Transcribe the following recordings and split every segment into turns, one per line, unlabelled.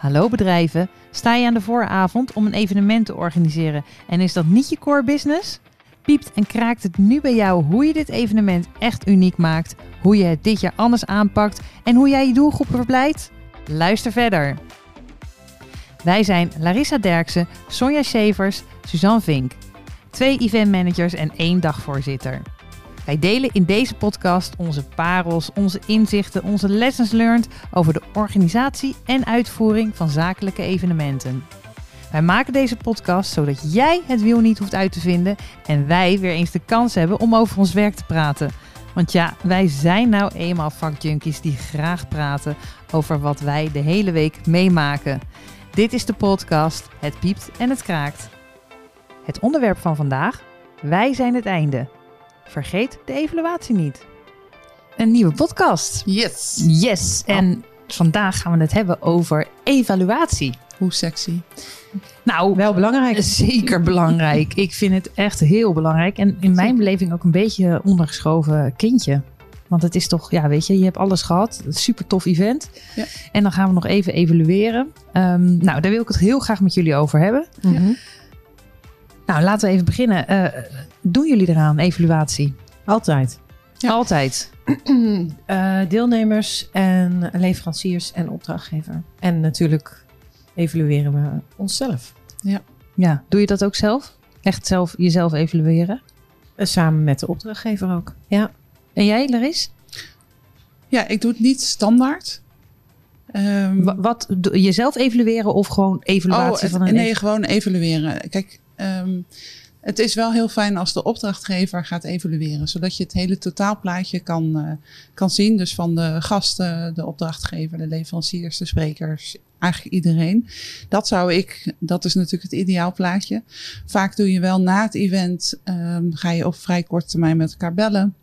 Hallo bedrijven, sta je aan de vooravond om een evenement te organiseren en is dat niet je core business? Piept en kraakt het nu bij jou hoe je dit evenement echt uniek maakt, hoe je het dit jaar anders aanpakt en hoe jij je doelgroepen verblijdt? Luister verder. Wij zijn Larissa Derksen, Sonja Schevers, Suzanne Vink. Twee eventmanagers en één dagvoorzitter. Wij delen in deze podcast onze parels, onze inzichten, onze lessons learned over de organisatie en uitvoering van zakelijke evenementen. Wij maken deze podcast zodat jij het wiel niet hoeft uit te vinden en wij weer eens de kans hebben om over ons werk te praten. Want ja, wij zijn nou eenmaal vakjunkies die graag praten over wat wij de hele week meemaken. Dit is de podcast Het piept en het kraakt. Het onderwerp van vandaag: Wij zijn het einde. Vergeet de evaluatie niet. Een nieuwe podcast.
Yes.
Yes. En vandaag gaan we het hebben over evaluatie.
Hoe sexy.
Nou,
Wel belangrijk.
zeker belangrijk. Ik vind het echt heel belangrijk. En in mijn beleving ook een beetje ondergeschoven kindje. Want het is toch, ja, weet je, je hebt alles gehad. Super tof event.
Ja.
En dan gaan we nog even evalueren. Ehm, nou, daar wil ik het heel graag met jullie over hebben.
Mhm.
Nou, laten we even beginnen. Eh, doen jullie eraan, evaluatie?
Altijd.
Ja.
Altijd.
Eh, deelnemers en leveranciers en opdrachtgever. En natuurlijk evalueren we onszelf.
Ja, doe je dat ook zelf? Echt zelf jezelf evalueren?
Eh, samen met de opdrachtgever ook. Ja.
En jij, Laris?
Ja, ik doe het niet standaard. Ehm,
Wa- Wat, doe- jezelf evalueren of gewoon evaluatie
oh, het-
van een
nee, gewoon evalueren. Kijk, ehm, het is wel heel fijn als de opdrachtgever gaat evalueren, zodat je het hele totaalplaatje kan, eh, kan zien. Dus van de gasten, de opdrachtgever, de leveranciers, de sprekers, eigenlijk iedereen. Dat zou ik, dat is natuurlijk het ideaalplaatje. Vaak doe je wel na het event, ehm, ga je op vrij korte termijn met elkaar bellen.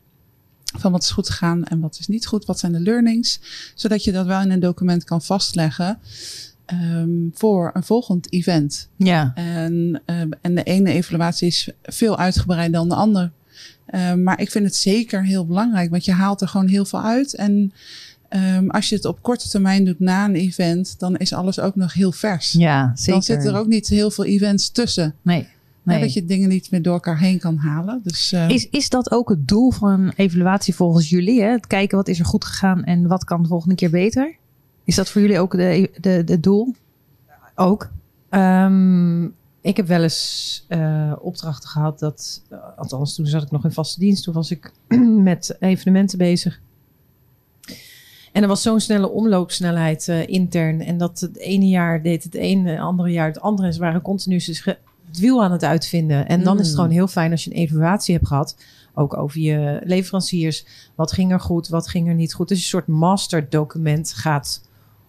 Van wat is goed gegaan en wat is niet goed, wat zijn de learnings. Zodat je dat wel in een document kan vastleggen ehm, voor een volgend event.
Ja,
En, ehm, en de ene evaluatie is veel uitgebreider dan de andere. Ehm, maar ik vind het zeker heel belangrijk, want je haalt er gewoon heel veel uit. En ehm, als je het op korte termijn doet na een event, dan is alles ook nog heel vers.
ja zeker.
Dan zitten er ook niet heel veel events tussen.
Nee, nee.
dat je dingen niet meer door elkaar heen kan halen. Dus
Is, is dat ook het doel van een evaluatie volgens jullie? Hè? Het kijken wat is er goed gegaan en wat kan de volgende keer beter? Is dat voor jullie ook de, de, de doel?
Ook. Ehm, ik heb wel eens eh, opdrachten gehad dat, eh, althans toen zat ik nog in vaste dienst, toen was ik met evenementen bezig. En er was zo'n snelle omloopsnelheid eh, intern. En dat het ene jaar deed het een, het andere jaar het andere. En ze waren continu dus het wiel aan het uitvinden. En dan is het
Mm.
gewoon heel fijn als je een evaluatie hebt gehad. Ook over je leveranciers. Wat ging er goed, wat ging er niet goed. Dus een soort masterdocument gaat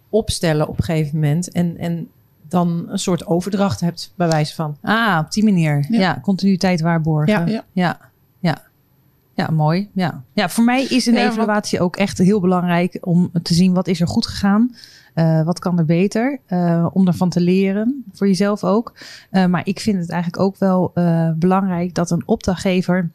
opstellen op een gegeven moment. En, en dan een soort overdracht hebt bij wijze van.
Ah, op die manier. Ja,
Ja.
continuïteit waarborgen.
Ja.
Ja.
ja. Ja, Ja, mooi. Ja. ja, voor mij is een evaluatie ook echt heel belangrijk om te zien wat is er goed gegaan. Eh, wat kan er beter? eh, om ervan te leren. Voor jezelf ook. Eh, maar ik vind het eigenlijk ook wel eh, belangrijk dat een opdrachtgever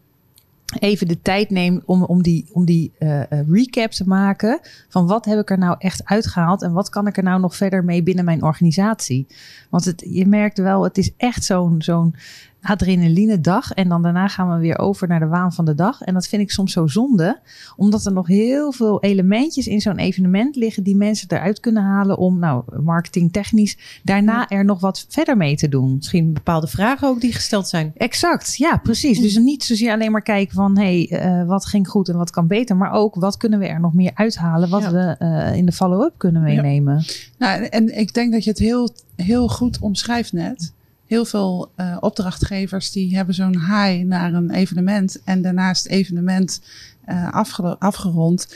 even de tijd neemt om, om die, om die eh, eh, recap te maken. Van wat heb ik er nou echt uitgehaald en wat kan ik er nou nog verder mee binnen mijn organisatie? Want het, je merkt wel, het is echt zo'n zo'n adrenaline dag. En dan daarna gaan we weer over naar de waan van de dag. En dat vind ik soms zo zonde. Omdat er nog heel veel elementjes in zo'n evenement liggen die mensen eruit kunnen halen om, nou, marketingtechnisch, daarna er nog wat verder mee te doen.
Misschien bepaalde vragen ook die gesteld zijn.
Exact, ja, precies. Dus niet zozeer alleen maar kijken van hé, hey, eh, wat ging goed en wat kan beter, maar ook wat kunnen we er nog meer uithalen, wat
Ja.
we eh, in de follow-up kunnen meenemen.
Nou, en ik denk dat je het heel, heel goed omschrijft net. Heel veel eh, opdrachtgevers die hebben zo'n high naar een evenement en daarnaast het evenement eh, afge- afgerond,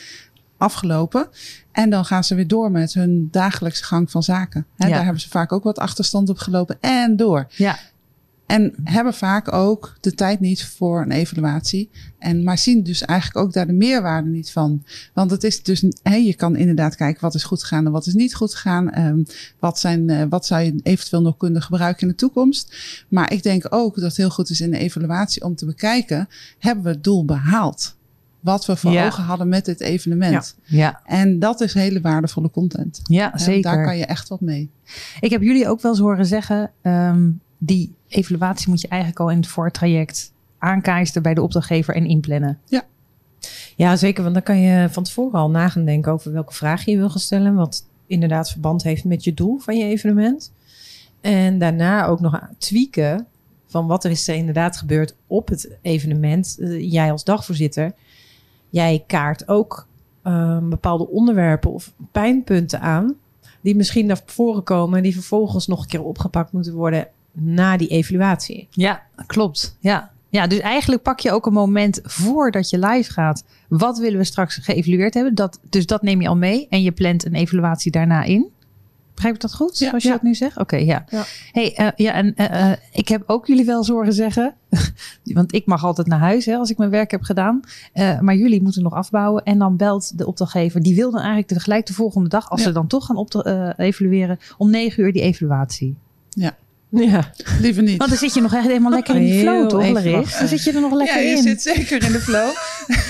afgelopen. En dan gaan ze weer door met hun dagelijkse gang van zaken. Hè,
Ja.
Daar hebben ze vaak ook wat achterstand op gelopen en door.
Ja,
En hebben vaak ook de tijd niet voor een evaluatie. En, maar zien dus eigenlijk ook daar de meerwaarde niet van. Want het is dus, hé, je kan inderdaad kijken wat is goed gegaan en wat is niet goed gegaan. Ehm, wat, zijn, eh, wat zou je eventueel nog kunnen gebruiken in de toekomst. Maar ik denk ook dat het heel goed is in de evaluatie om te bekijken, hebben we het doel behaald? wat we voor
Ja.
ogen hadden met dit evenement.
Ja,
En dat is hele waardevolle content.
ja
Hè,
zeker.
Daar kan je echt wat mee.
Ik heb jullie ook wel eens horen zeggen, ehm, die evaluatie moet je eigenlijk al in het voortraject aankaarten bij de opdrachtgever en inplannen.
Ja, zeker. Want dan kan je van tevoren al na gaan denken over welke vraag je wil gaan stellen. Wat inderdaad verband heeft met je doel van je evenement. En daarna ook nog tweaken van wat er is er inderdaad gebeurd op het evenement. Eh, jij als dagvoorzitter, jij kaart ook eh, bepaalde onderwerpen of pijnpunten aan. Die misschien naar voren komen. Die vervolgens nog een keer opgepakt moeten worden na die evaluatie.
Ja, klopt. Ja. ja, dus eigenlijk pak je ook een moment voordat je live gaat. Wat willen we straks geëvalueerd hebben? Dat, dus dat neem je al mee en je plant een evaluatie daarna in. Begrijp ik dat goed,
Ja,
zoals je
ja.
dat nu zegt? Oké, ja.
Ja.
Hey, eh, ja, en eh, eh, ik heb ook jullie wel zorgen zeggen. Want ik mag altijd naar huis hè, als ik mijn werk heb gedaan. Maar jullie moeten nog afbouwen. En dan belt de opdrachtgever. Die wil dan eigenlijk tegelijk de volgende dag, als ze dan toch gaan op evalueren, om negen uur die evaluatie.
Ja,
Liever niet.
Want dan zit je nog echt helemaal lekker in die
Heel
flow, toch. Dan zit je er nog lekker
ja, je
in.
zit zeker in de flow.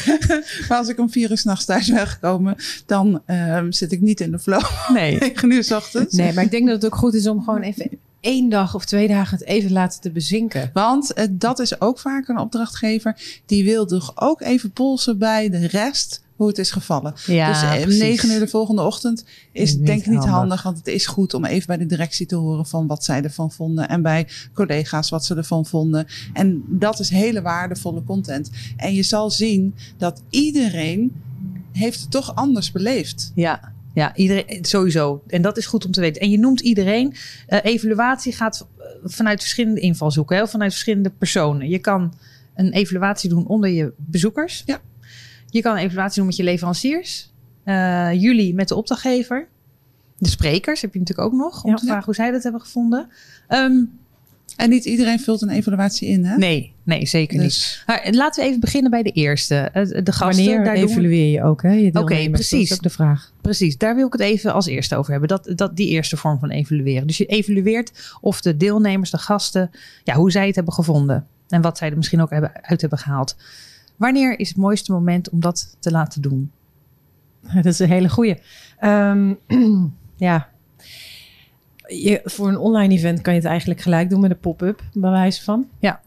maar als ik om vier uur s'nachts thuis ben gekomen, dan ehm, zit ik niet in de flow.
Nee.
Negen uur 's ochtends.
nee, maar ik denk dat het ook goed is om gewoon even één dag of twee dagen het even laten te bezinken.
Want eh, dat is ook vaak een opdrachtgever. Die wil toch ook even polsen bij de rest hoe het is gevallen.
Ja,
dus eh, om
precies.
negen uur de volgende ochtend is
Niet
denk ik niet
handig.
handig. Want het is goed om even bij de directie te horen van wat zij ervan vonden. En bij collega's wat ze ervan vonden. En dat is hele waardevolle content. En je zal zien dat iedereen heeft het toch anders beleefd.
Ja, ja, iedereen, sowieso. En dat is goed om te weten. En je noemt iedereen. eh, evaluatie gaat eh, vanuit verschillende invalshoeken, hè, vanuit verschillende personen. Je kan een evaluatie doen onder je bezoekers.
Ja.
Je kan een evaluatie doen met je leveranciers. Eh, jullie met de opdrachtgever. De sprekers heb je natuurlijk ook nog. Om
Ja.
te vragen hoe zij dat hebben gevonden. Ehm,
En niet iedereen vult een evaluatie in. Hè?
nee, nee, zeker niet.
Dus
Maar laten we even beginnen bij de eerste. Eh, De gasten.
Wanneer
daar we-
evalueer je ook, hè?
Oké,
Dat
precies.
is ook de vraag.
Precies, daar wil ik het even als eerste over hebben. Dat, dat die eerste vorm van evalueren. Dus je evalueert of de deelnemers, de gasten, ja, hoe zij het hebben gevonden. En wat zij er misschien ook hebben, uit hebben gehaald. Wanneer is het mooiste moment om dat te laten doen?
Dat is een hele goeie. Ehm, ja. Je, voor een online event kan je het eigenlijk gelijk doen met een pop-up, bij wijze van.
Ja.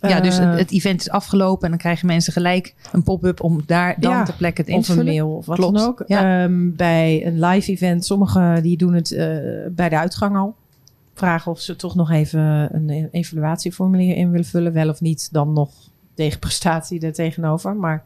Ja, dus
Eh,
het, het event is afgelopen en dan krijgen mensen gelijk een pop-up om daar dan
Ja,
ter plekke het in
of een mail of wat
Klopt,
dan ook.
ja.
Ehm, bij een live event, sommigen die doen het eh, bij de uitgang al. Vragen of ze toch nog even een evaluatieformulier in willen vullen. Wel of niet, dan nog tegen prestatie er tegenover. Maar,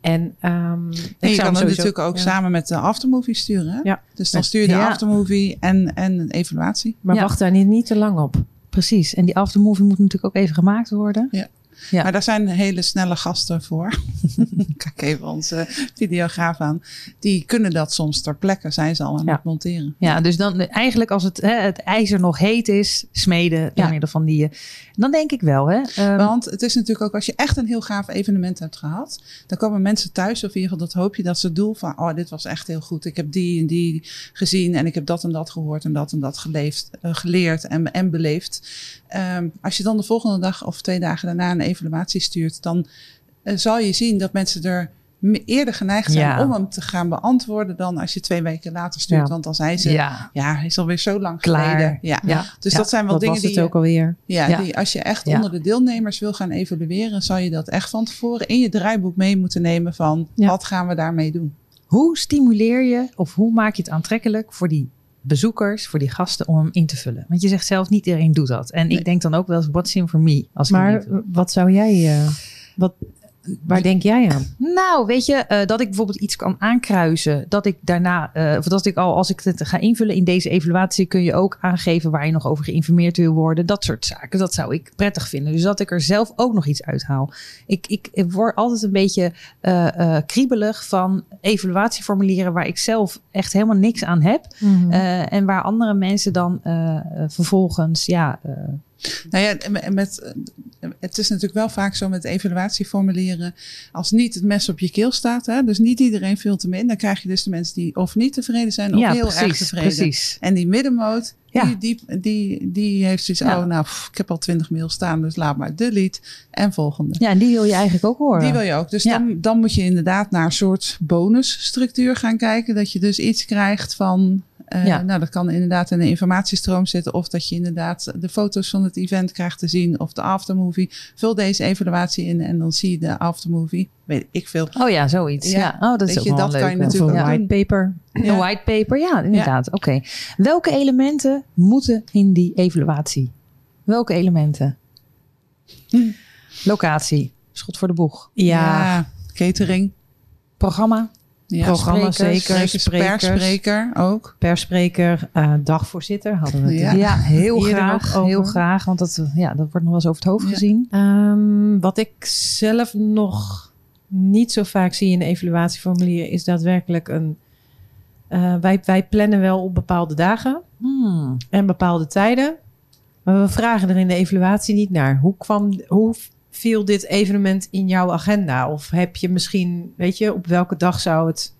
en, ehm, ik
En je
zou
kan
hem
het
sowieso-
natuurlijk ook
ja.
samen met de aftermovie sturen. Hè?
Ja.
Dus dan stuur je de
ja.
aftermovie en, en een evaluatie.
Maar
Ja.
wacht daar niet, niet te lang op.
Precies, en die aftermovie moet natuurlijk ook even gemaakt worden. Ja.
Maar daar zijn hele snelle gasten voor. Kijk even onze videograaf aan. Die kunnen dat soms ter plekke, zijn ze al aan
Ja.
het monteren.
Ja, dus dan eigenlijk als het, hè, het ijzer nog heet is, smeden door
Ja.
middel van die. Dan denk ik wel, hè? Ehm,
Want het is natuurlijk ook als je echt een heel gaaf evenement hebt gehad. Dan komen mensen thuis, of in ieder geval dat hoop je, dat ze het doel van, oh dit was echt heel goed. Ik heb die en die gezien en ik heb dat en dat gehoord en dat en dat geleefd, eh, geleerd en, en beleefd. Ehm, als je dan de volgende dag of twee dagen daarna een evaluatie stuurt, dan eh, zal je zien dat mensen er eerder geneigd zijn
Ja.
om hem te gaan beantwoorden dan als je twee weken later stuurt.
Ja.
Want dan zijn ze, ja,
ja,
hij is alweer zo lang
Klaar.
geleden. Ja.
ja.
Dus dat zijn wel
Dat
dingen
was
die
ook alweer.
ja,
Ja.
Die, als je echt onder de deelnemers wil gaan evalueren, zal je dat echt van tevoren in je draaiboek mee moeten nemen van wat gaan we daarmee doen.
Hoe stimuleer je of hoe maak je het aantrekkelijk voor die bezoekers, voor die gasten om hem in te vullen? Want je zegt zelf niet iedereen doet dat. En
Nee.
ik denk dan ook wel eens what's in for me als
Maar wat zou jij... eh, wat, waar denk jij aan?
Nou, weet je, eh, dat ik bijvoorbeeld iets kan aankruisen. Dat ik daarna, eh, of dat ik al, als ik het ga invullen in deze evaluatie, kun je ook aangeven waar je nog over geïnformeerd wil worden. Dat soort zaken. Dat zou ik prettig vinden. Dus dat ik er zelf ook nog iets uithaal. Ik, ik, ik word altijd een beetje eh, kriebelig van evaluatieformulieren waar ik zelf echt helemaal niks aan heb.
Mhm.
En waar andere mensen dan vervolgens ja,
Nou ja, met, het is natuurlijk wel vaak zo met evaluatieformulieren. Als niet het mes op je keel staat, hè, dus niet iedereen vult hem in, dan krijg je dus de mensen die of niet tevreden zijn of
ja,
heel
precies,
erg tevreden.
precies.
En die middenmoot,
Ja.
die, die, die, die heeft zoiets,
Ja.
oh nou, pff, ik heb al twintig mails staan, dus laat maar delete. En volgende.
Ja, en die wil je eigenlijk ook horen.
Die wil je ook. Dus dan, dan moet je inderdaad naar een soort bonusstructuur gaan kijken. Dat je dus iets krijgt van. Eh,
Ja.
Nou, dat kan inderdaad in een informatiestroom zitten. Of dat je inderdaad de foto's van het event krijgt te zien. Of de aftermovie. Vul deze evaluatie in en dan zie je de aftermovie. Weet ik veel.
Oh ja, zoiets. Ja.
Ja.
Oh, dat is
Weet
ook
je,
wel
dat
leuk.
kan je natuurlijk
een white paper.
Een
Ja.
white paper, ja, inderdaad. Oké. Welke elementen moeten in die evaluatie? Welke elementen?
Hm.
Locatie, schot voor de boeg.
Ja,
catering.
Programma,
Ja,
programma
sprekers,
zeker.
sprekers, persspreker ook.
persspreker, eh, dagvoorzitter hadden we het.
Ja.
Ja, heel graag. Heel graag, want dat, ja, dat wordt nog wel eens over het hoofd
Ja.
gezien.
Ehm, wat ik zelf nog niet zo vaak zie in een evaluatieformulier is daadwerkelijk een. eh, wij, wij plannen wel op bepaalde dagen
Hmm.
en bepaalde tijden. Maar we vragen er in de evaluatie niet naar. Hoe, kwam, hoe viel dit evenement in jouw agenda? Of heb je misschien, weet je, op welke dag zou het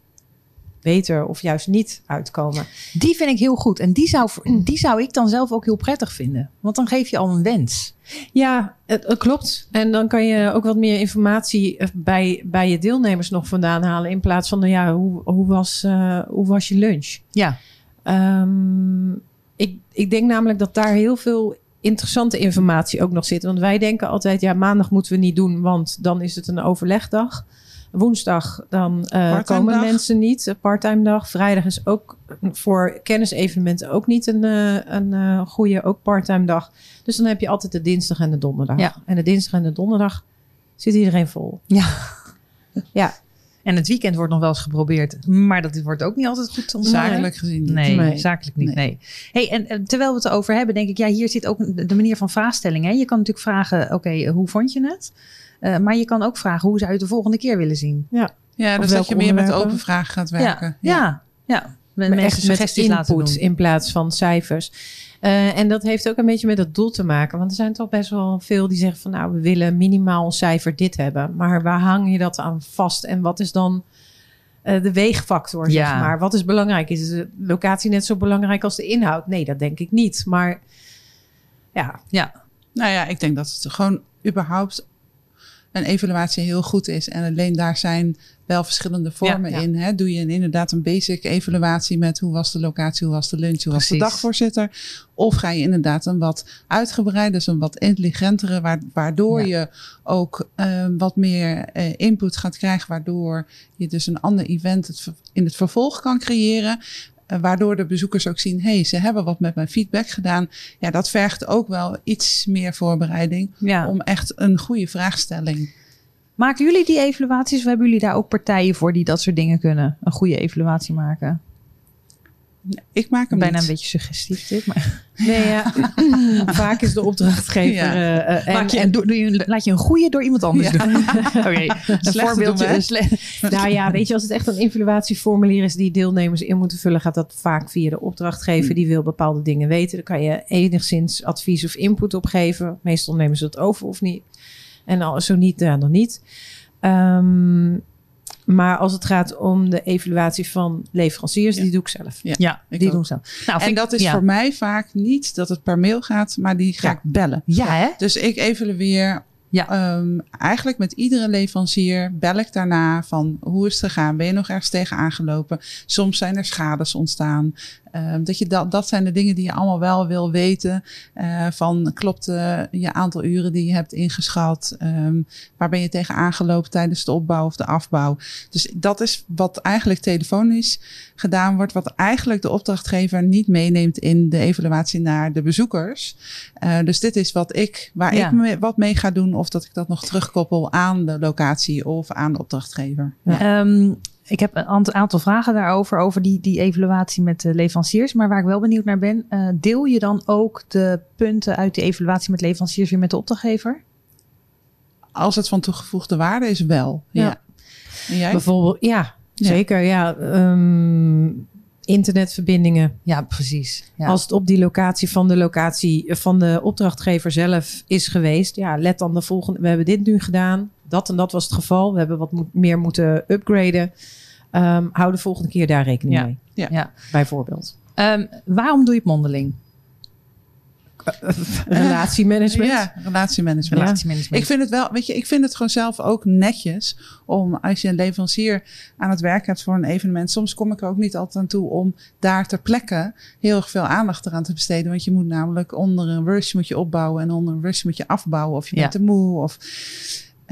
beter of juist niet uitkomen?
Die vind ik heel goed. En die zou, die zou ik dan zelf ook heel prettig vinden. Want dan geef je al een wens.
Ja, het, het klopt. En dan kan je ook wat meer informatie eh, bij, bij je deelnemers nog vandaan halen. In plaats van, nou ja, hoe, hoe, was, eh, hoe was je lunch?
Ja,
Ehm, ik, ik denk namelijk dat daar heel veel interessante informatie ook nog zit. Want wij denken altijd, ja, maandag moeten we niet doen, want dan is het een overlegdag. Woensdag, dan eh, komen
dag.
mensen niet. Parttime dag. Vrijdag is ook voor kennisevenementen ook niet een, eh, een eh, goede, ook parttime dag. Dus dan heb je altijd de dinsdag en de donderdag.
Ja.
En de dinsdag en de donderdag zit iedereen vol.
Ja.
Ja,
En het weekend wordt nog wel eens geprobeerd. Maar dat wordt ook niet altijd goed ontvangen.
Zakelijk gezien. niet.
Nee,
Nee.
zakelijk niet. Nee. Hey, en terwijl we het erover hebben, denk ik, ja, hier zit ook de manier van vraagstelling. Hè? Je kan natuurlijk vragen, oké, eh, hoe vond je het? Eh, maar je kan ook vragen, hoe zou je het de volgende keer willen zien?
Ja,
Of
dus dat je meer met open vragen gaat werken.
Ja, ja, ja. Met
echt met
suggesties laten
input
doen.
in plaats van cijfers. Eh, en dat heeft ook een beetje met het doel te maken. Want er zijn toch best wel veel die zeggen van... nou, we willen minimaal een cijfer dit hebben. Maar waar hang je dat aan vast? En wat is dan eh, de weegfactor,
Ja.
zeg maar? Wat is belangrijk? Is de locatie net zo belangrijk als de inhoud? Nee, dat denk ik niet. Maar ja,
Ja,
Nou ja, ik denk dat het gewoon überhaupt een evaluatie heel goed is. En alleen daar zijn wel verschillende vormen
Ja, ja.
in. Hè? Doe je een, inderdaad een basic evaluatie met hoe was de locatie, hoe was de lunch, hoe was de dagvoorzitter. Of ga je inderdaad een wat uitgebreid, dus een wat intelligentere, wa- waardoor
Ja.
je ook eh, wat meer eh, input gaat krijgen. Waardoor je dus een ander event in het vervolg kan creëren. Eh, waardoor de bezoekers ook zien, hé, hey, ze hebben wat met mijn feedback gedaan. Ja, dat vergt ook wel iets meer voorbereiding
ja.
om echt een goede vraagstelling.
Maken jullie die evaluaties of hebben jullie daar ook partijen voor die dat soort dingen kunnen? Een goede evaluatie maken?
Ik maak hem
Bijna
niet.
een beetje suggestief dit, maar...
nee, ja. vaak is de opdrachtgever...
Ja.
eh, eh, en,
Maak je,
en
doe, doe je, laat je een goede door iemand anders
Ja.
doen. Oké, een voorbeeldje.
doen
Nou ja, weet je, als het echt een evaluatieformulier is die deelnemers in moeten vullen, gaat dat vaak via de opdrachtgever. Die wil bepaalde dingen weten. Daar kan je enigszins advies of input op geven. Meestal nemen ze het over of niet. En al, zo niet, ja, dan niet. Ehm, maar als het gaat om de evaluatie van leveranciers,
Ja.
die doe ik zelf.
ja,
ik
die
ook.
doen zo. Nou,
En
vind
dat
ik-
is
ja.
voor mij vaak niet dat het per mail gaat, maar die ga
Ja.
ik bellen.
Ja, hè?
Dus ik evalueer
Ja.
ehm, eigenlijk met iedere leverancier bel ik daarna van hoe is het gegaan? Ben je nog ergens tegen aangelopen? Soms zijn er schades ontstaan. Ehm, dat, je dat, dat zijn de dingen die je allemaal wel wil weten. Eh, van klopt eh, je aantal uren die je hebt ingeschat? Ehm, waar ben je tegen aangelopen tijdens de opbouw of de afbouw? Dus dat is wat eigenlijk telefonisch gedaan wordt. Wat eigenlijk de opdrachtgever niet meeneemt in de evaluatie naar de bezoekers. Eh, dus dit is wat ik, waar
Ja.
ik me, wat mee ga doen. Of dat ik dat nog terugkoppel aan de locatie of aan de opdrachtgever.
Ehm, ik heb een ant- aantal vragen daarover, over die, die evaluatie met de leveranciers. Maar waar ik wel benieuwd naar ben, eh, deel je dan ook de punten uit die evaluatie met leveranciers weer met de opdrachtgever?
Als het van toegevoegde waarde is, wel. Ja.
Ja.
En jij?
Bijvoorbeeld, ja,
Ja.
zeker. Ja, Ehm, internetverbindingen.
Ja, precies. Ja.
Als het op die locatie van de locatie van de opdrachtgever zelf is geweest, ja, let dan de volgende. We hebben dit nu gedaan. Dat en dat was het geval. We hebben wat moet- meer moeten upgraden. Ehm, hou de volgende keer daar rekening
Ja.
mee.
Ja.
Ja.
Bijvoorbeeld.
Ehm, waarom doe je het mondeling?
Relatiemanagement.
Ja, relatiemanagement.
Relatiemanagement.
Ik vind het wel, weet je, ik vind het gewoon zelf ook netjes om als je een leverancier aan het werk hebt voor een evenement. Soms kom ik er ook niet altijd aan toe om daar ter plekke heel erg veel aandacht eraan te besteden. Want je moet namelijk onder een rush moet je opbouwen en onder een rush moet je afbouwen. Of je
Ja.
bent te moe of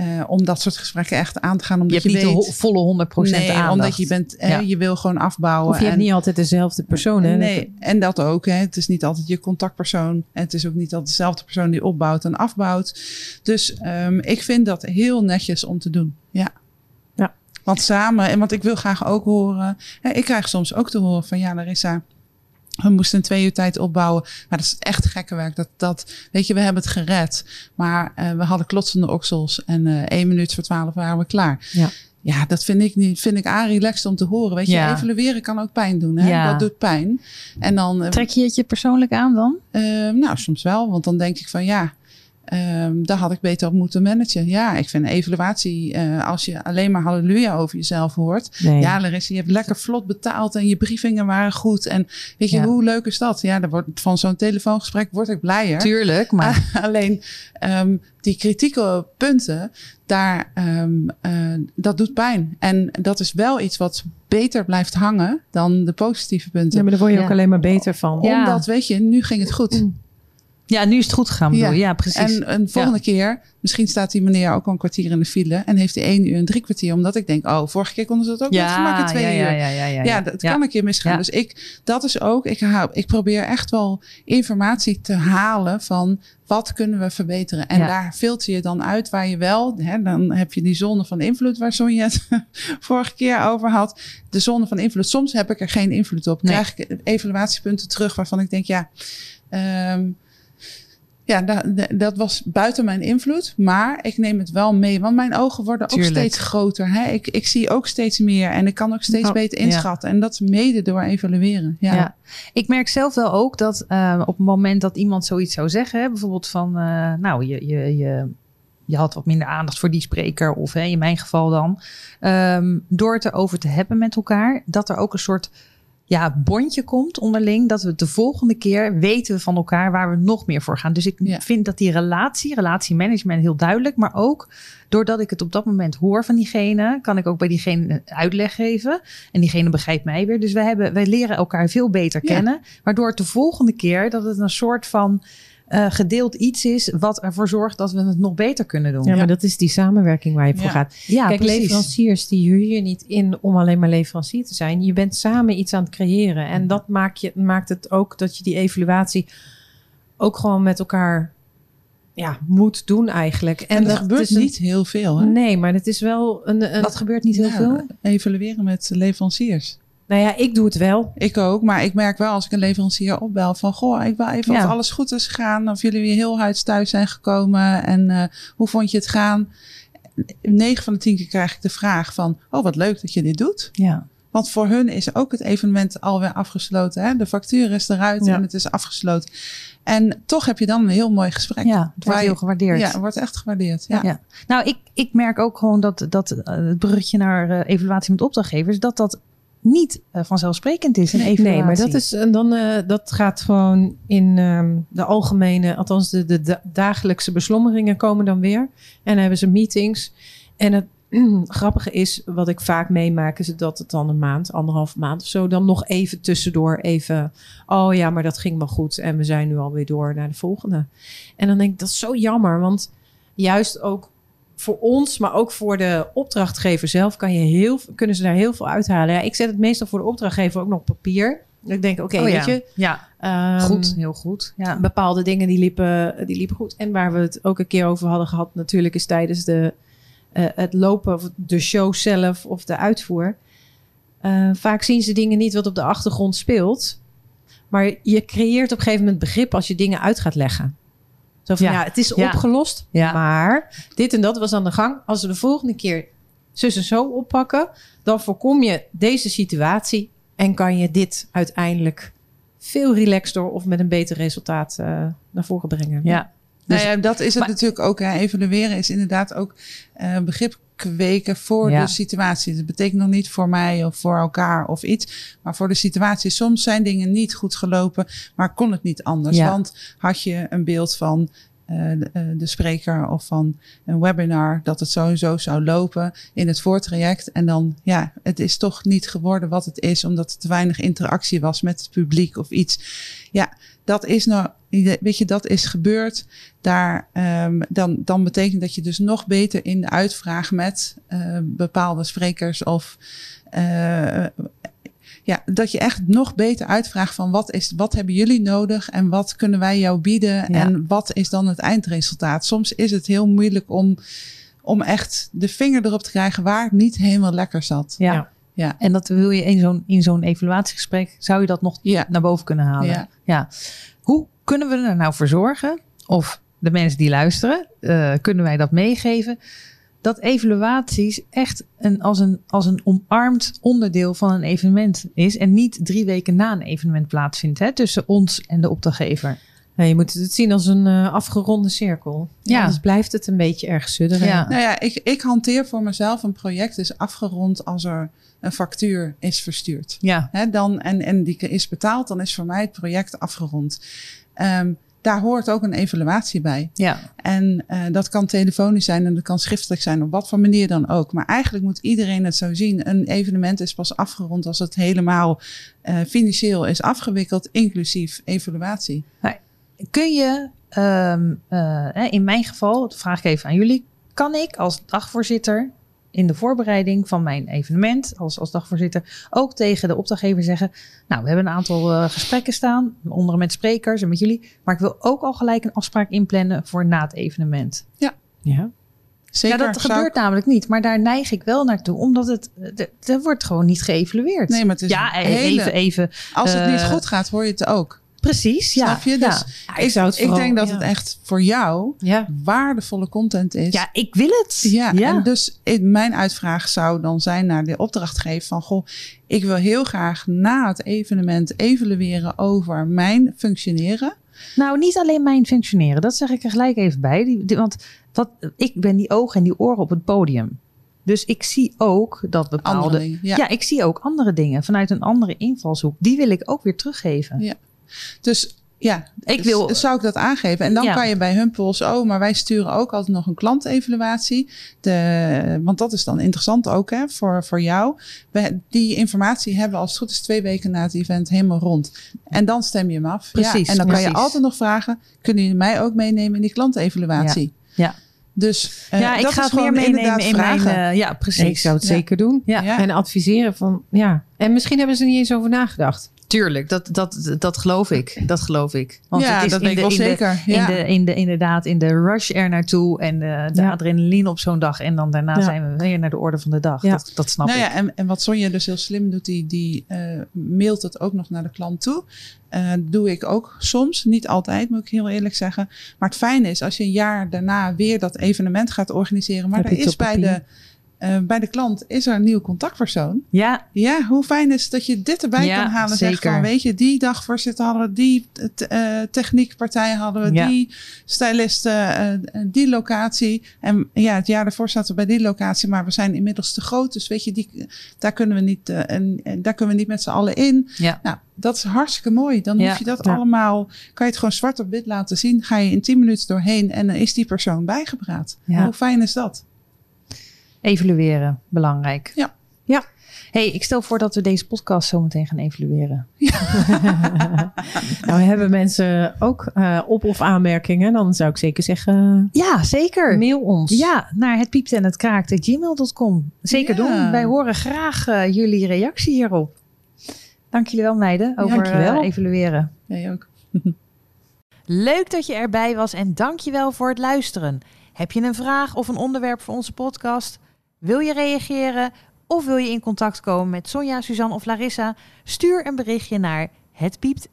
eh, om dat soort gesprekken echt aan te gaan.
je
Omdat
hebt
je,
niet
weet,
de volle 100%
nee,
aandacht.
omdat je bent, eh,
Ja.
je wil gewoon afbouwen.
Of je hebt
en-
niet altijd dezelfde persoon. Hè?
Nee, en dat ook. Hè. Het is niet altijd je contactpersoon. En het is ook niet altijd dezelfde persoon die opbouwt en afbouwt. Dus ehm, ik vind dat heel netjes om te doen. Ja.
Ja.
Want samen, en want ik wil graag ook horen. Hè, ik krijg soms ook te horen van ja, Larissa. We moesten in twee uur tijd opbouwen. Maar dat is echt gekke werk. Dat, dat, weet je, we hebben het gered. Maar eh, we hadden klotsende oksels. En eh één minuut voor twaalf waren we klaar.
Ja.
Ja, dat vind ik niet. Vind ik aan relaxed om te horen. Weet je,
Ja.
evalueren kan ook pijn doen. Hè?
Ja.
Dat doet pijn. En dan. eh,
Trek je het je persoonlijk aan dan?
nou, soms wel. Want dan denk ik van ja. Ehm, daar had ik beter op moeten managen. Ja, ik vind evaluatie, eh, als je alleen maar halleluja over jezelf hoort.
Nee.
Ja, Larissa, je hebt lekker vlot betaald en je briefingen waren goed. En weet je,
Ja.
hoe leuk is dat? Ja, dan wordt, van zo'n telefoongesprek word ik blijer.
Tuurlijk, maar
Alleen ehm, die kritieke punten, daar, ehm, eh, dat doet pijn. En dat is wel iets wat beter blijft hangen dan de positieve punten.
Ja, maar daar word je
Ja.
ook alleen maar beter van.
Ja.
Omdat, weet je, nu ging het goed.
Ja, nu is het goed gegaan. bedoel je? Ja, precies.
En een volgende keer, misschien staat die meneer ook al een kwartier in de file en heeft hij één uur en drie kwartier, omdat ik denk, oh, vorige keer konden ze het ook gemak in twee
ja,
uur.
ja,
Ja,
ja, ja, ja,
dat
Ja.
kan een keer misgaan.
Ja.
Dus ik, dat is ook, ik, ik probeer echt wel informatie te halen van wat kunnen we verbeteren. En
Ja.
daar filter je dan uit waar je wel, hè, dan heb je die zone van invloed waar Sonja het vorige keer over had. De zone van invloed. Soms heb ik er geen invloed op.
Nee.
Krijg ik evaluatiepunten terug waarvan ik denk, ja, ehm, ja, da- da- dat was buiten mijn invloed. Maar ik neem het wel mee. Want mijn ogen worden ook steeds groter. Hè? Ik, ik zie ook steeds meer. En ik kan ook steeds
Oh,
beter
ja.
inschatten. En dat is mede door evalueren. Ja.
Ja. Ik merk zelf wel ook dat eh, op het moment dat iemand zoiets zou zeggen, hè, bijvoorbeeld van, eh, nou, je, je, je, je had wat minder aandacht voor die spreker, of hè, in mijn geval dan, ehm, door het erover te hebben met elkaar, dat er ook een soort ja, bondje komt onderling, dat we de volgende keer weten we van elkaar waar we nog meer voor gaan. Dus ik
Ja.
vind dat die relatie, relatiemanagement heel duidelijk, maar ook doordat ik het op dat moment hoor van diegene, kan ik ook bij diegene uitleg geven. En diegene begrijpt mij weer. Dus wij, hebben, wij leren elkaar veel beter
Ja.
kennen. Waardoor het de volgende keer dat het een soort van eh, gedeeld iets is wat ervoor zorgt dat we het nog beter kunnen doen.
Ja, maar dat is die samenwerking waar je voor
Ja.
gaat.
Ja,
Kijk,
precies.
leveranciers die huur je niet in om alleen maar leverancier te zijn. Je bent samen iets aan het creëren. En dat maakt, je, maakt het ook dat je die evaluatie ook gewoon met elkaar ja, moet doen eigenlijk.
En, er
dat
gebeurt
een-
niet heel veel. Hè?
Nee, maar het is wel een... een
Dat gebeurt niet heel
Ja,
veel.
Evalueren met leveranciers.
Nou ja, ik doe het wel.
Ik ook, maar ik merk wel als ik een leverancier opbel van goh, ik wil even
Ja.
of alles goed is gegaan, of jullie weer heel huids thuis zijn gekomen en eh, hoe vond je het gaan? 9 van de 10 keer krijg ik de vraag van, oh wat leuk dat je dit doet.
Ja.
Want voor hun is ook het evenement alweer afgesloten. Hè? De factuur is eruit
Ja.
en het is afgesloten. En toch heb je dan een heel mooi gesprek.
ja, het wordt heel gewaardeerd.
Ja, het wordt echt gewaardeerd. Ja.
Ja. Nou, ik, ik merk ook gewoon dat, dat eh, het bruggetje naar eh, evaluatie met opdrachtgevers, dat dat niet eh, vanzelfbeeld is. Een evaluatie.
Nee, maar dat, is, en dan, eh, dat gaat gewoon in ehm, de algemene, althans de, de, da- dagelijkse beslommeringen komen dan weer. En dan hebben ze meetings. En het grappige is, wat ik vaak meemaak, is dat het dan een maand, anderhalf maand of zo, dan nog even tussendoor even, oh ja, maar dat ging wel goed. En we zijn nu alweer door naar de volgende. En dan denk ik, dat is zo jammer, want juist ook voor ons, maar ook voor de opdrachtgever zelf, kan je heel, kunnen ze daar heel veel uithalen. Ja, ik zet het meestal voor de opdrachtgever ook nog op papier. Ik denk, oké,
Oh,
weet
ja.
je,
Ja,
ehm,
goed, heel goed. Ja.
bepaalde dingen die liepen, die liepen goed. En waar we het ook een keer over hadden gehad, natuurlijk, is tijdens de, eh, het lopen of de show zelf of de uitvoer. Eh, vaak zien ze dingen niet wat op de achtergrond speelt. Maar je creëert op een gegeven moment begrip als je dingen uit gaat leggen. Zo van,
Ja.
ja, het is
Ja.
opgelost,
Ja.
maar dit en dat was aan de gang. Als we de volgende keer zus en zo oppakken, dan voorkom je deze situatie. En kan je dit uiteindelijk veel relaxter of met een beter resultaat uh, naar voren brengen.
Ja.
Dus, nou ja, dat is het natuurlijk ook. Hè. Evalueren is inderdaad ook uh, begrip kweken voor de situatie. Dat betekent nog niet voor mij of voor elkaar of iets, maar voor de situatie. Soms zijn dingen niet goed gelopen, maar kon het niet anders. Want had je een beeld van uh, de, uh, de, spreker of van een webinar dat het sowieso zou lopen in het voortraject. En dan, ja, het is toch niet geworden wat het is, omdat er te weinig interactie was met het publiek of iets. Ja, dat is nou, weet je, dat is gebeurd. Daar, um, dan, dan betekent dat je dus nog beter in de uitvraag met uh, bepaalde sprekers of uh, ja, dat je echt nog beter uitvraagt van wat, is, wat hebben jullie nodig en wat kunnen wij jou bieden ja. en wat is dan het eindresultaat. Soms is het heel moeilijk om, om echt de vinger erop te krijgen waar het niet helemaal lekker zat.
Ja. Ja. En dat wil je in zo'n, in zo'n evaluatiegesprek, zou je dat nog ja. naar boven kunnen halen? Ja. ja. Hoe kunnen we er nou voor zorgen, of de mensen die luisteren, uh, kunnen wij dat meegeven, dat evaluaties echt een, als, een, als een omarmd onderdeel van een evenement is. En niet drie weken na een evenement plaatsvindt hè, tussen ons en de opdrachtgever.
Je moet het zien als een uh, afgeronde cirkel. Ja. Anders blijft het een beetje erg sudderen.
Ja. Nou ja, ik, ik hanteer voor mezelf een project is afgerond als er een factuur is verstuurd.
Ja.
Hè, dan, en, en die is betaald, dan is voor mij het project afgerond. Um, daar hoort ook een evaluatie bij.
Ja.
En uh, dat kan telefonisch zijn en dat kan schriftelijk zijn, op wat voor manier dan ook. Maar eigenlijk moet iedereen het zo zien. Een evenement is pas afgerond als het helemaal uh, financieel is afgewikkeld, inclusief evaluatie.
Nee. Kun je, um, uh, in mijn geval, dat vraag ik even aan jullie, kan ik als dagvoorzitter in de voorbereiding van mijn evenement als, als dagvoorzitter ook tegen de opdrachtgever zeggen: Nou, we hebben een aantal uh, gesprekken staan, onder met sprekers en met jullie, maar ik wil ook al gelijk een afspraak inplannen voor na het evenement.
Ja.
Ja. Zeker, ja, dat gebeurt namelijk niet, maar daar neig ik wel naartoe, omdat het er wordt gewoon niet geëvalueerd.
Nee, maar het is
ja, hele, even, even.
Als het uh, niet goed gaat, hoor je het ook.
Precies, ja.
Snap je? Dus
ja.
ik, zou het vooral, ik denk dat ja. het echt voor jou
ja.
waardevolle content is.
Ja, ik wil het.
Ja, en dus mijn uitvraag zou dan zijn naar de opdrachtgever van... Goh, ik wil heel graag na het evenement evalueren over mijn functioneren.
Nou, niet alleen mijn functioneren. Dat zeg ik er gelijk even bij. Die, die, want wat, ik ben die ogen en die oren op het podium. Dus ik zie ook dat bepaalde...
Dingen,
ja. ja, ik zie ook andere dingen vanuit een andere invalshoek. Die wil ik ook weer teruggeven.
Ja. Dus ja, ik wil, dus zou ik dat aangeven. En dan ja. kan je bij Humpuls, oh, maar wij sturen ook altijd nog een klantevaluatie. De, want dat is dan interessant ook hè, voor, voor jou. We, die informatie hebben als het goed is twee weken na het event helemaal rond. En dan stem je hem af.
Precies.
Ja, en dan
precies.
kan je altijd nog vragen, kunnen jullie mij ook meenemen in die klantevaluatie?
Ja. ja.
Dus uh,
ja, ik
dat
ga het meer meenemen in
vragen.
mijn. Uh, ja, precies.
Ik zou het ja. zeker doen.
Ja.
En adviseren van ja. En misschien hebben ze er niet eens over nagedacht.
Tuurlijk, dat, dat, dat geloof ik. Dat geloof ik.
Want ja, het is dat weet ik wel zeker.
De, ja. in, de, in de, inderdaad, in de rush er naartoe en de, de ja. adrenaline op zo'n dag. En dan daarna zijn we weer naar de orde van de dag. Dat, dat snap
nou
ik.
Ja, en, en wat Sonja dus heel slim doet, die, die uh, mailt het ook nog naar de klant toe. Uh, doe ik ook soms, niet altijd moet ik heel eerlijk zeggen. Maar het fijne is als je een jaar daarna weer dat evenement gaat organiseren. Maar er is bij de uh, bij de klant is er een nieuwe contactpersoon.
Ja.
Ja, hoe fijn is dat je dit erbij
ja,
kan halen.
Zeker.
Zeg van, weet je, die dagvoorzitter hadden we, die uh, techniekpartij hadden we,
ja.
die stylisten, uh, die locatie. En ja, het jaar daarvoor zaten we bij die locatie, maar we zijn inmiddels te groot. Dus weet je, die, daar kunnen we niet, en, en, daar kunnen we niet met z'n allen in.
Ja.
Nou, dat is hartstikke mooi. Dan hoef je dat allemaal, kan je het gewoon zwart op wit laten zien. Ga je in 10 minuten doorheen en dan is die persoon bijgepraat. Hoe fijn is dat?
Evalueren, belangrijk.
Ja.
Ja. hey, ik stel voor dat we deze podcast zo meteen gaan evalueren.
Ja. nou, hebben mensen ook uh, op- of aanmerkingen? Dan zou ik zeker zeggen...
Ja, zeker.
Mail ons.
Ja, naar het piepte en het kraakte gmail.com. Zeker ja. doen. Wij horen graag uh, jullie reactie hierop. Dank jullie wel, meiden, over uh, evalueren.
Jij ook.
Leuk dat je erbij was en dank je wel voor het luisteren. Heb je een vraag of een onderwerp voor onze podcast? Wil je reageren of wil je in contact komen met Sonja, Suzanne of Larissa? Stuur een berichtje naar het piept.